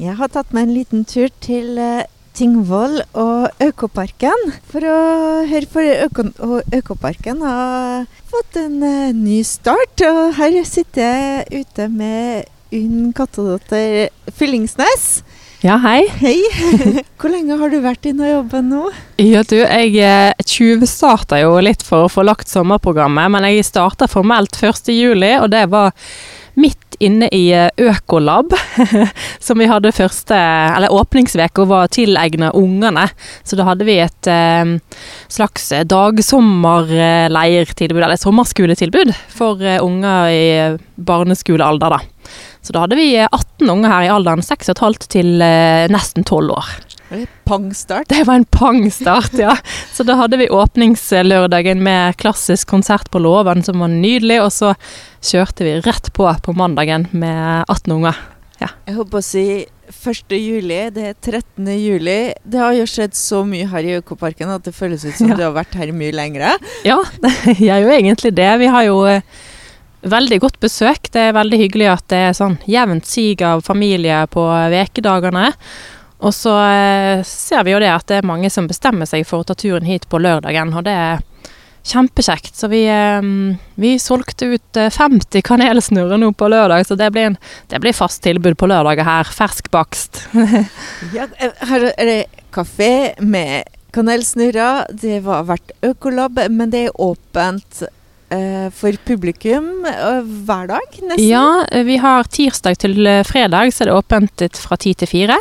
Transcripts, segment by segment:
Jeg har tatt meg en liten tur til eh, Tingvoll og Økoparken for å høre på Øko og Økoparken har fått en eh, ny start. Og her sitter jeg ute med Unn Kattedatter Fyllingsnes. Ja, hei. Hei. Hvor lenge har du vært inne og jobba nå? Ja, du, jeg eh, tjuvstarta jo litt for å få lagt sommerprogrammet, men jeg starta formelt 1. juli, og det var midt inne i eh, Økolab, som vi hadde første Eller åpningsuka var tilegna ungene. Så da hadde vi et eh, slags dagsommerleirtilbud, eller sommerskoletilbud, for eh, unger i barneskolealder, da. Så da hadde vi 18 unger her i alderen 6,5 til nesten 12 år. Pangstart? Det var en pangstart, ja. Så da hadde vi åpningslørdagen med klassisk konsert på låven, som var nydelig. Og så kjørte vi rett på på mandagen med 18 unger. Ja. Jeg håper å si 1. juli, det er 13. juli. Det har jo skjedd så mye her i Økoparken at det føles ut som Ja. du har vært her mye lengre. Ja, det gjør jo egentlig det. Vi har jo eh, veldig godt besøk. Det er veldig hyggelig at det er sånn jevnt sig av familie på vekedagene. Og så eh, ser vi jo det at det er mange som bestemmer seg for å ta turen hit på lørdagen, og det er kjempekjekt. Så vi, eh, vi solgte ut eh, 50 kanelsnurrer nå på lørdag, så det blir, en, det blir fast tilbud på lørdager her. Fersk bakst. Ja, eh, her er det kafé med kanelsnurrer. Det har vært Økolab, men det er åpent eh, for publikum eh, hver dag, nesten. Ja, eh, vi har tirsdag til eh, fredag, så er det åpent fra ti til 4.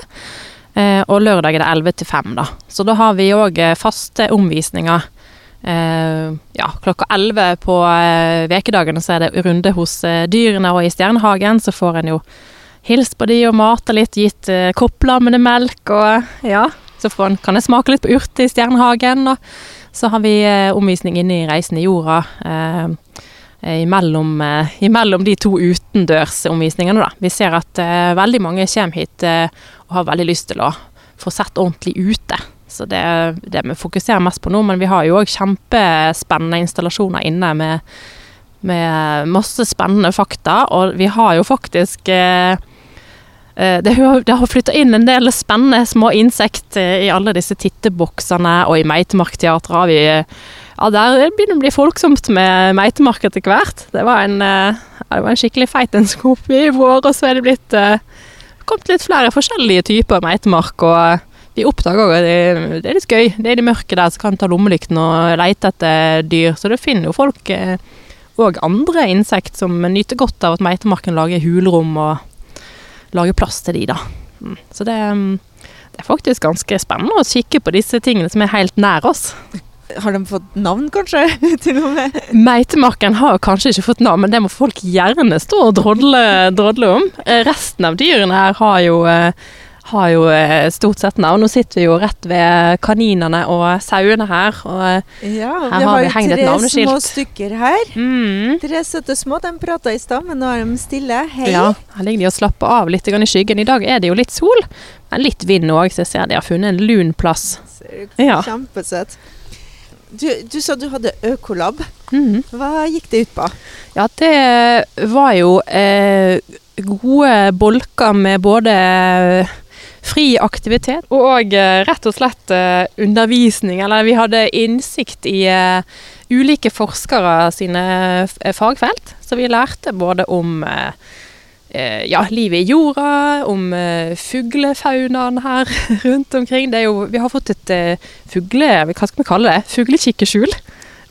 Eh, og lørdag er det 11 til 5, da. Så da har vi òg faste omvisninger. Eh, ja, klokka 11 på eh, vekedagene så er det runde hos eh, dyrene og i Stjernehagen. Så får en jo hilst på de og mata litt, gitt eh, kopplammene melk og ja. Så en, kan en smake litt på urter i Stjernehagen. Og så har vi eh, omvisning inne i Reisen i jorda. Eh, eh, imellom, eh, imellom de to utendørsomvisningene, da. Vi ser at uh, veldig mange kommer hit uh, og har veldig lyst til å få sett ordentlig ute. Så det er det vi fokuserer mest på nå, men vi har jo òg kjempespennende installasjoner inne med, med masse spennende fakta, og vi har jo faktisk eh, eh, det det har flytta inn en del spennende små insekt eh, i alle disse titteboksene, og i Meitemarkteatret har vi eh, Ja, der begynner det å bli folksomt med meitemark etter hvert. Det var en, eh, ja, det var en skikkelig feit en skop i vår, og så er det blitt eh, kommet litt flere forskjellige typer meitemark. og eh, vi oppdager òg det, det er litt gøy. Det er det mørke der så kan ta lommelykten og leite etter dyr. Så det finner jo folk òg andre insekt som nyter godt av at meitemarken lager hulrom og lager plass til de, da. Mm. Så det, mm, det er faktisk ganske spennende å kikke på disse tingene som er helt nær oss. Har de fått navn, kanskje? til og med? Meitemarken har kanskje ikke fått navn, men det må folk gjerne stå og drodle, drodle om. Eh, Resten av dyrene her har jo, eh, har jo eh, stort sett navn. Nå sitter vi jo rett ved kaninene og sauene her. Og, Ja, Her vi har har vi jo hengt et tre små stykker her. mm, Tre søte små. De prata i stad, men nå er de stille. Hei. ja, her ligger de og slapper av litt i skyggen. I dag er det jo litt sol, men litt vind òg, så jeg ser de har funnet en lun plass. Du, Ja. Du, du sa du hadde Økolab. Mhm. Hva gikk det ut på? Ja, det var jo eh, gode bolker med både fri aktivitet og eh, rett og slett eh, undervisning. Eller vi hadde innsikt i eh, ulike forskere sine fagfelt. Så vi lærte både om eh, eh, ja, livet i jorda, om eh, fuglefaunaen her rundt omkring. Jo, vi har fått et eh, fugle... Hva skal vi kalle det? Fuglekikkeskjul.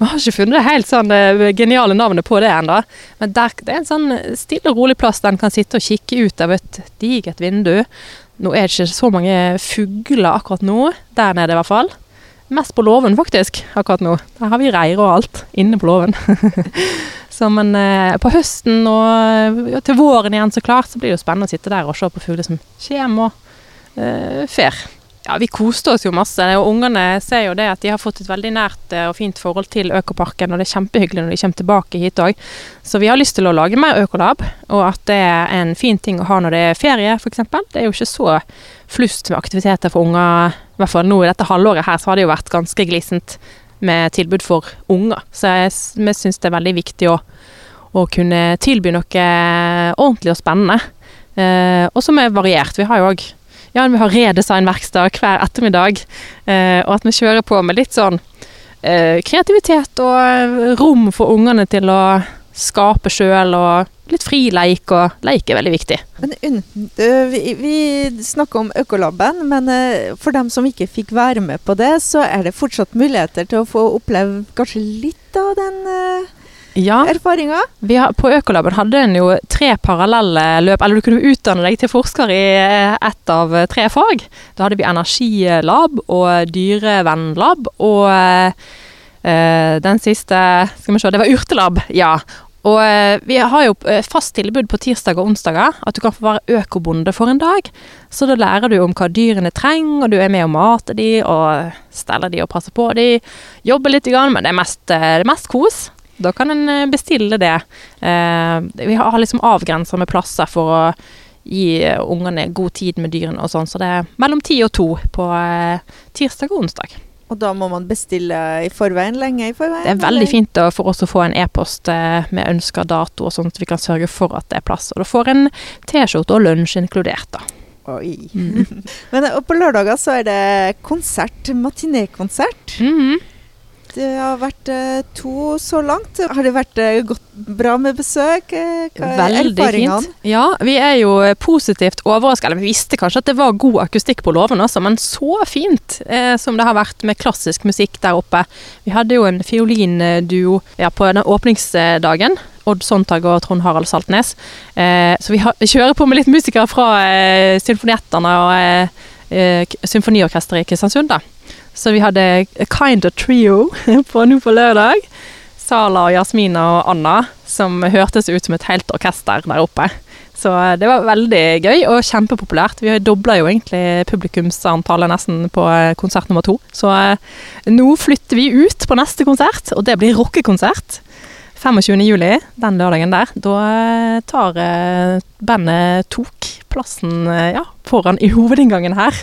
Vi har ikke funnet det helt sånn eh, geniale navnet på det ennå. Men der, det er en sånn stille og rolig plass der en kan sitte og kikke ut av et digert vindu. Nå er det ikke så mange fugler akkurat nå, der nede i hvert fall. Mest på låven, faktisk, akkurat nå. Der har vi reir og alt inne på låven. så men eh, på høsten og ja, til våren igjen, så klart, så blir det jo spennende å sitte der og se på fugler som kommer og eh, fer. Ja, vi koste oss jo masse, og ungene ser jo det at de har fått et veldig nært eh, og fint forhold til Økoparken, og det er kjempehyggelig når de kommer tilbake hit òg. Så vi har lyst til å lage mer Økolab, og at det er en fin ting å ha når det er ferie, f.eks. Det er jo ikke så flust med aktiviteter for unger. I hvert fall nå i dette halvåret her, så har det jo vært ganske glissent med tilbud for unger. Så vi syns det er veldig viktig å, å kunne tilby noe ordentlig og spennende. Eh, og som er variert. Vi har jo òg ja, vi har redesignverksted hver ettermiddag. Eh, og at vi kjører på med litt sånn eh, kreativitet og rom for ungene til å skape sjøl, og litt fri leik. Og leik er veldig viktig. Men vi, vi snakker om Økolaben, men eh, for dem som ikke fikk være med på det, så er det fortsatt muligheter til å få oppleve kanskje litt av den uh, Ja, vi har, på Økolaben hadde en jo tre parallelle løp, eller du kunne utdanne deg til forsker i eh, ett av eh, tre fag. Da hadde vi energilab og dyrevennlab og eh, eh, den siste, skal vi se, det var urtelab, ja. Og eh, vi har jo eh, fast tilbud på tirsdag og onsdager, at du kan få være økobonde for en dag. Så da lærer du om hva dyrene trenger, og du er med og mater de, og steller de og passer på de. Jobber litt, men det er mest, eh, det er mest kos. Da kan en bestille det. Vi har liksom avgrensa med plasser for å gi ungene god tid med dyrene og sånn, så det er mellom ti og to på tirsdag og onsdag. Og da må man bestille i forveien, lenge i forveien? Det er veldig fint da, for oss å få en e-post eh, med ønska dato, og sånn at vi kan sørge for at det er plass. Og du får en T-skjorte og lunsj inkludert, da. Oi. Men eh, og på lørdager så er det konsert, matinékonsert. Mhm. Det har vært eh, to så langt. Har det vært eh, godt, bra med besøk? Eh, hva er Veldig erfaringene? fint. Ja, vi er jo positivt overraska. Eller vi visste kanskje at det var god akustikk på låven også, men så fint eh, som det har vært med klassisk musikk der oppe. Vi hadde jo en fiolinduo ja, på den åpningsdagen. Odd Sontag og Trond Harald Saltnes. Eh, så vi, har, kjører på med litt musikere fra eh, Symfoniettene og eh, Symfoniorkesteret i Kristiansund, da. Så vi hadde a kind of trio på nå på lørdag. Sala og Jasmina og Anna, som hørtes ut som et helt orkester der oppe. Så eh, det var veldig gøy og kjempepopulært. Vi dobla jo egentlig publikumsantallet nesten på eh, konsert nummer to. Så eh, nå flytter vi ut på neste konsert, og det blir rockekonsert. 25. juli, den lørdagen der. Da tar bandet Tok plassen ja, foran i hovedinngangen her.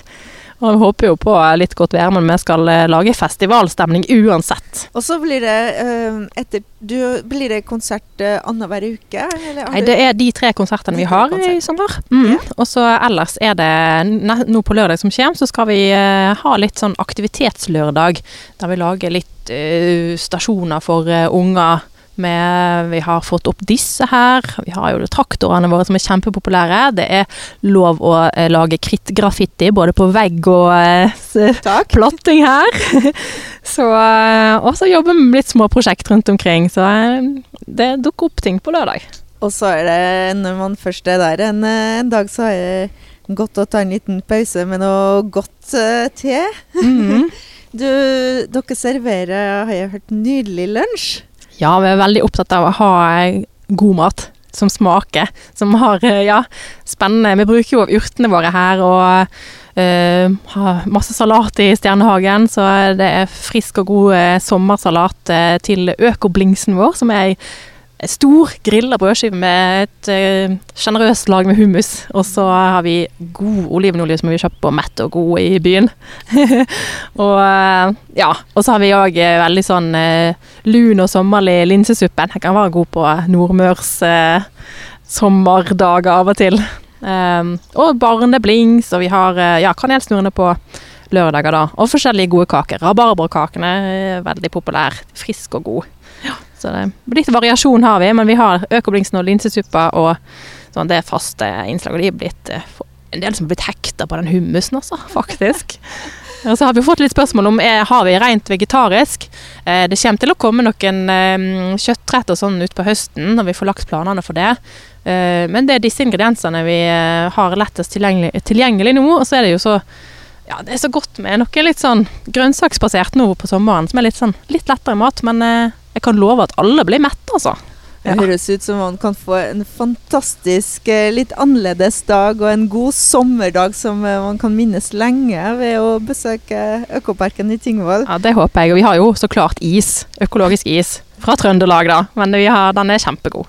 Og vi håper jo på litt godt vær, men vi skal eh, lage festivalstemning uansett. Og så blir det eh, etter du, Blir det konsert uh, annenhver uke? Nei, det er de tre konsertene vi har i konsertene. sommer. Mm. Ja. Og så ellers er det nå på lørdag som kommer, så skal vi eh, ha litt sånn aktivitetslørdag. Der vi lager litt uh, stasjoner for uh, unger. Med, vi har fått opp disse her. Vi har jo traktorene våre som er kjempepopulære. Det er lov å eh, lage krittgraffiti både på vegg og eh, platting her. så, eh, så jobber vi med litt små prosjekt rundt omkring. Så eh, det dukker opp ting på lørdag. Og så er det, når man først er der en, eh, en dag, så er det godt å ta en liten pause med noe godt uh, te. Mhm. Du, dere serverer, har jeg hørt, nydelig lunsj. Ja, vi er veldig opptatt av å ha eh, god mat som smaker. Som har, eh, ja, spennende Vi bruker jo urtene våre her og uh, har masse salat i Stjernehagen. Så det er frisk og god sommersalat til økoblingsen vår, som er ei stor grilla brødskive med et eh, sjenerøst lag med hummus. Og så har vi god olivenolje som vi kjøper på Mett og God i byen. og eh, ja, og så har vi òg veldig sånn eh, lun og sommerlig linsesuppe. Den kan være god på nordmørs eh, sommerdager av og til. Um, og barneblings, og vi har eh, ja, kanelsnurrene på lørdager, da. Og forskjellige gode kaker. Rabarbrakakene er veldig populær. Frisk og god. Så det litt variasjon har vi, men vi har økoblingsen og linsesuppa og sånn, det faste innslag. Og de er blitt eh, en del som har blitt hekta på den hummusen også, faktisk. Og så har vi fått litt spørsmål om er, har vi rent vegetarisk. Eh, det kommer til å komme noen eh, og sånn utpå høsten når vi får lagt planene for det. Eh, men det er disse ingrediensene vi eh, har lettest tilgjengelig, tilgjengelig nå. Og så er det jo så ja, det er så godt med noe litt sånn grønnsaksbasert nå på sommeren, som er litt sånn litt lettere mat, men eh, jeg kan love at alle blir mette, altså. Det Ja. høres ut som man kan få en fantastisk, eh, litt annerledes dag og en god sommerdag som eh, man kan minnes lenge ved å besøke Økoparken i Tingvoll. Ja, Det håper jeg. Og vi har jo så klart is. Økologisk is. Fra Trøndelag, da. Men vi har, den er kjempegod.